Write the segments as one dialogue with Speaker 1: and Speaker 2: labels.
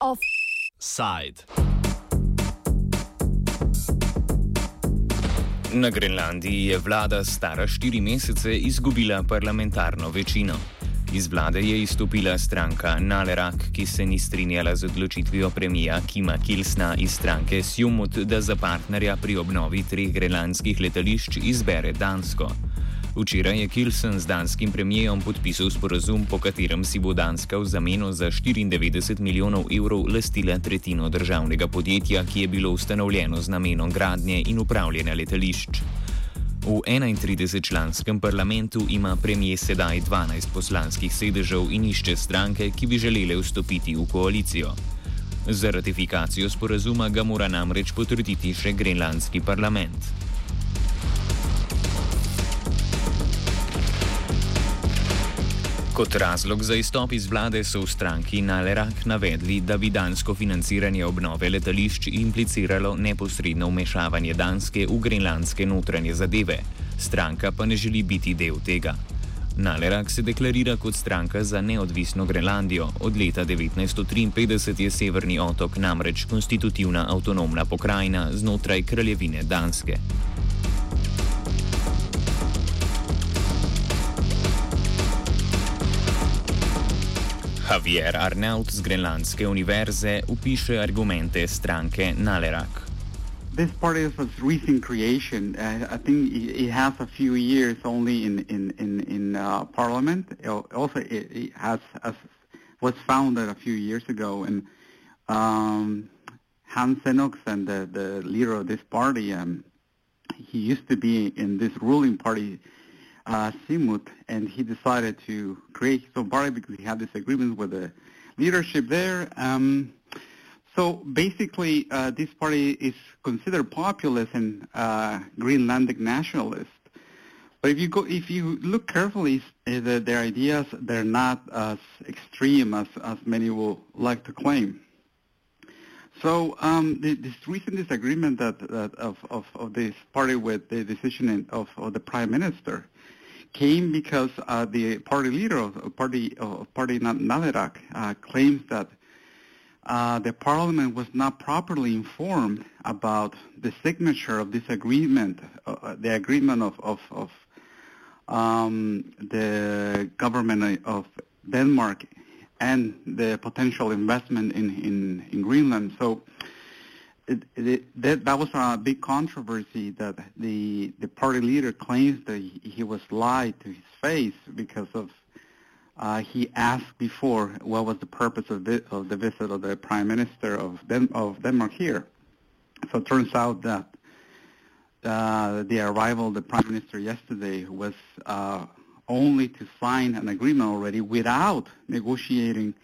Speaker 1: Offside. Na Grenlandiji je vlada stara štiri mesece izgubila parlamentarno večino. Iz vlade je izstopila stranka Nalerak, ki se ni strinjala z odločitvijo premija Kima Kilsna iz stranke Sjumut, da za partnerja pri obnovi treh grenlandskih letališč izbere Dansko. Včeraj je Kilsen z danskim premijejem podpisal sporazum, po katerem si bo Danska v zameno za 94 milijonov evrov lastila tretjino državnega podjetja, ki je bilo ustanovljeno z namenom gradnje in upravljanja letališč. V 31-članskem parlamentu ima premijer sedaj 12 poslanskih sedežev in išče stranke, ki bi želele vstopiti v koalicijo. Za ratifikacijo sporazuma ga mora namreč potrditi še grenlandski parlament. Kot razlog za izstop iz vlade so v stranki Nalerak navedli, da bi dansko financiranje obnove letališč impliciralo neposredno vmešavanje Danske v grenlandske notranje zadeve. Stranka pa ne želi biti del tega. Nalerak se deklarira kot stranka za neodvisno Grenlandijo. Od leta 1953 je severni otok namreč konstitutivna avtonomna pokrajina znotraj kraljevine Danske. Javier Arnaut z Grenlandske univerze upiše argumente stranke Naleraq.
Speaker 2: This party is a recent creation. Uh, I think it has a few years only in in in, in uh, parliament. Also, it, it has, was founded a few years ago, and um, Hans Enoksen, the the leader of this party, um, he used to be in this ruling party uh, Siumut, and he decided to create his own party because he had disagreements with the leadership there. Um, so basically, uh, this party is considered populist and uh, Greenlandic nationalist. But if you go, if you look carefully, uh, their ideas they're not as extreme as, as many will like to claim. So um, this recent disagreement that, that of, of, of, this party with the decision of, of the prime minister came because uh, the party leader of party of party Naleraq uh, claims that uh, the parliament was not properly informed about the signature of this agreement, uh, uh, the agreement of of, of um, the government of Denmark and the potential investment in, in, in Greenland. So it, it, that, that was a big controversy that the the party leader claims that he, he was lied to his face because of uh, he asked before what was the purpose of the, of the visit of the prime minister of, Den- of Denmark here. So it turns out that uh, the arrival of the prime minister yesterday was uh, only to sign an agreement already without negotiating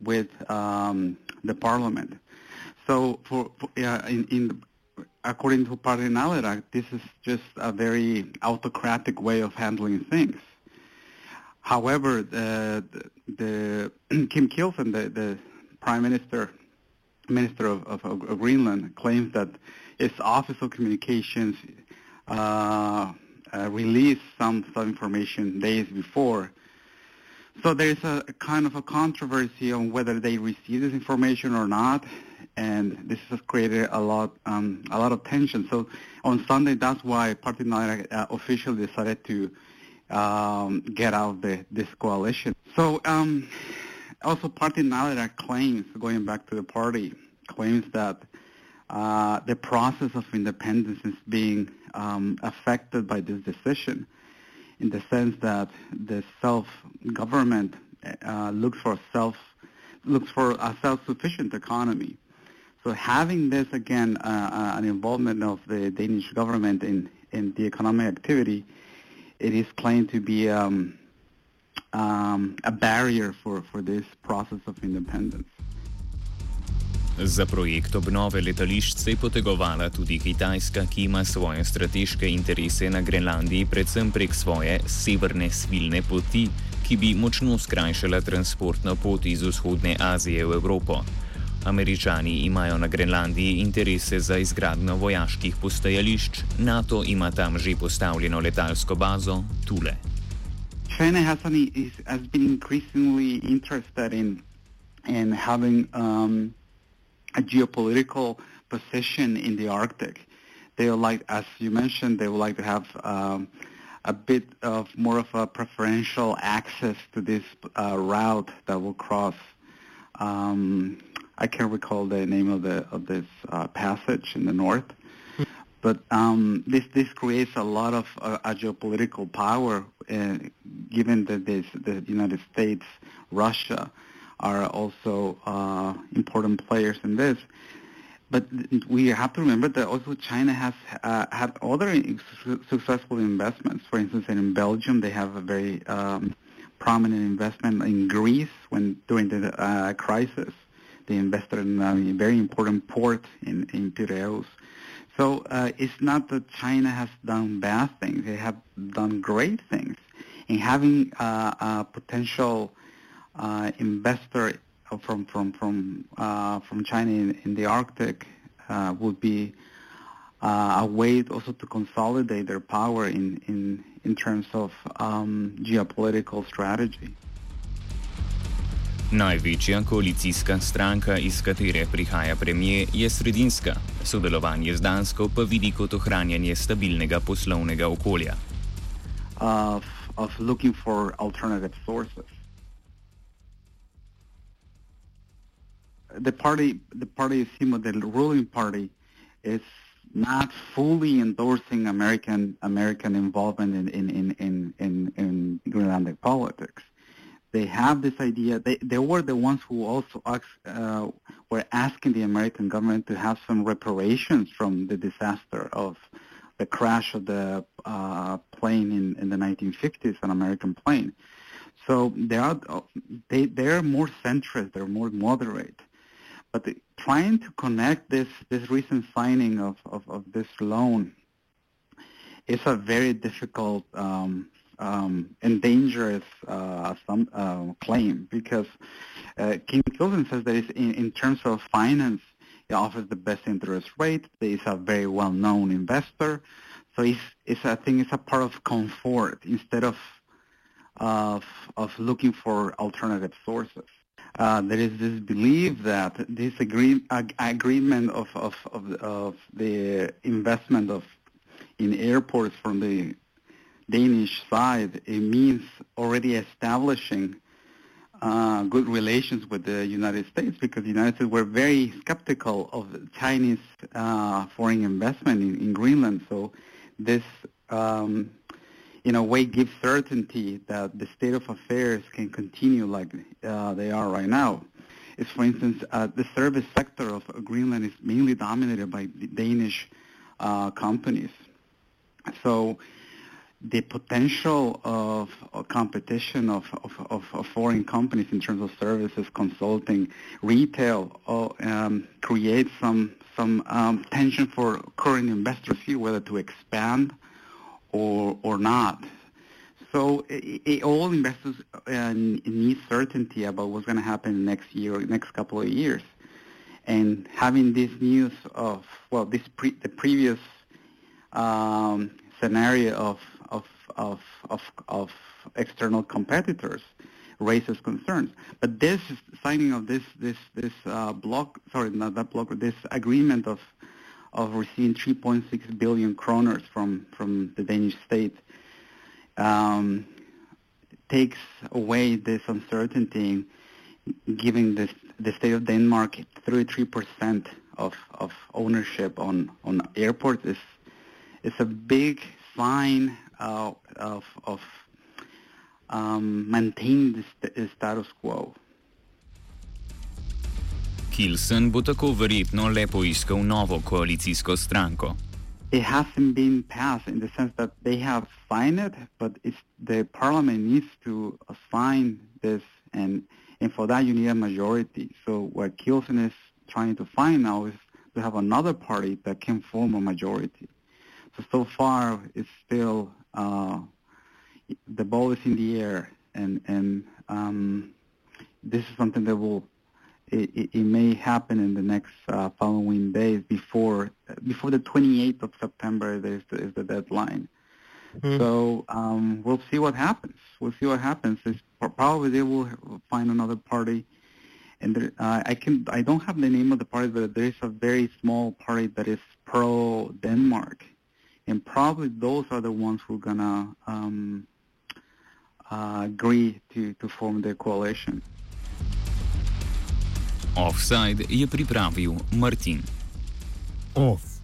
Speaker 2: with um, the parliament. So for, for uh, in, in according to Party Naleraq, this is just a very autocratic way of handling things. However, the, the, Kim Kielsen, the, the prime minister, minister of, of, of, Greenland, claims that its Office of Communications uh, uh, released some, some information days before. So there's a, a kind of a controversy on whether they received this information or not and this has created a lot um, a lot of tension. So on Sunday, that's why Party Nine uh, officially decided to um, get out of the, this coalition. So um, also Party Nine claims, going back to the party, claims that uh, the process of independence is being um, affected by this decision in the sense that the self-government uh, looks for self looks for a self-sufficient economy so having this again, uh, uh, an involvement of the Danish government in, in the economic activity, it is claimed to be um, um, a barrier for, for this process of independence.
Speaker 1: Za projekt obnove letališč se je potegovala tudi Kitajska, ki ima svoje strateške interese na Grenlandiji, predvsem prek svoje severne svilne poti, ki bi močno skrajšala transportno pot iz vzhodne Azije v Evropo. Američani imajo na Grenlandiji interese za izgradnjo vojaških postajališč, NATO ima tam že postavljeno letalsko bazo Tule.
Speaker 2: China has, an, is, has been increasingly interested in in having um, a geopolitical position in the Arctic. They would like, as you mentioned, they would like to have um, a bit of more of a preferential access to this uh, route that will cross. Um, I can't recall the name of the of this uh, passage in the north, but um, this this creates a lot of uh, geopolitical power, uh, given that this, the United States, Russia, are also uh, important players in this. But we have to remember that also China has uh, had other successful investments. For instance, in Belgium, they have a very um, prominent investment in Greece when during the uh, crisis. They invested in a very important port in, in Piraeus. So uh, it's not that China has done bad things. They have done great things. And having uh, a potential uh, investor from from from uh, from China in, in the Arctic uh, would be uh, a way also to consolidate their power in in in terms of um, geopolitical strategy.
Speaker 1: Največja koalicijska stranka, iz katere prihaja premijer, je sredinska. Sodelovanje z Dansko pa vidi kot ohranjanje stabilnega poslovnega okolja.
Speaker 2: Of, of looking for alternative sources. the party, the party Simo, the ruling party, is not fully endorsing American American involvement in in in in, in, in Greenlandic politics. They have this idea. They they were the ones who also uh, were asking the American government to have some reparations from the disaster of the crash of the uh, plane in, in the 1950s, an American plane. So they are they they're more centrist. They're more moderate. But the, trying to connect this, this recent signing of, of, of this loan is a very difficult um, um, and dangerous uh, some, uh, claim because uh, Kim Kielsen says that in, in terms of finance, he offers the best interest rate. He's a very well-known investor. So it's, it's, I think it's a part of comfort instead of, of, of looking for alternative sources uh, there is this belief that this agree, ag- agreement of, of, of, of, the investment of in airports from the Danish side, it means already establishing uh, good relations with the United States because the United States were very skeptical of Chinese uh, foreign investment in, in, Greenland. So this um, in a way gives certainty that the state of affairs can continue like uh, they are right now. Is for instance, uh, the service sector of Greenland is mainly dominated by Danish uh, companies. So the potential of, competition of, of, of, foreign companies in terms of services, consulting, retail, uh, um, creates some some um, tension for current investors here whether to expand or or not. So it, it, all investors uh, need certainty about what's going to happen next year, next couple of years, and having this news of well, this pre, the previous um, scenario of of of of, external competitors raises concerns. But this signing of this this this uh, block, sorry, not that block, this agreement of of receiving 3.6 billion kroners from, from the Danish state um, takes away this uncertainty, giving this, the state of Denmark 33% of, of ownership on, on airports is, is a big sign uh, of, of um, maintaining the status quo.
Speaker 1: Kielsen bo tako verjetno le poiskal novo koalicijsko stranko.
Speaker 2: It hasn't been passed in the sense that they have signed it, but it's the parliament needs to sign this, and and for that you need a majority. So what Kielsen is trying to find now is to have another party that can form a majority. So so far it's still uh, the ball is in the air, and and um, this is something that will it, it, it, may happen in the next uh, following days before before the 28th of September is the, is the deadline. Mm-hmm. So um, we'll see what happens. We'll see what happens. It's probably they will find another party, and there, uh, I can I don't have the name of the party, but there is a very small party that is pro Denmark, and probably those are the ones who are gonna um, uh, agree to to form the coalition.
Speaker 1: Offside je pripravil Martin.
Speaker 3: Off.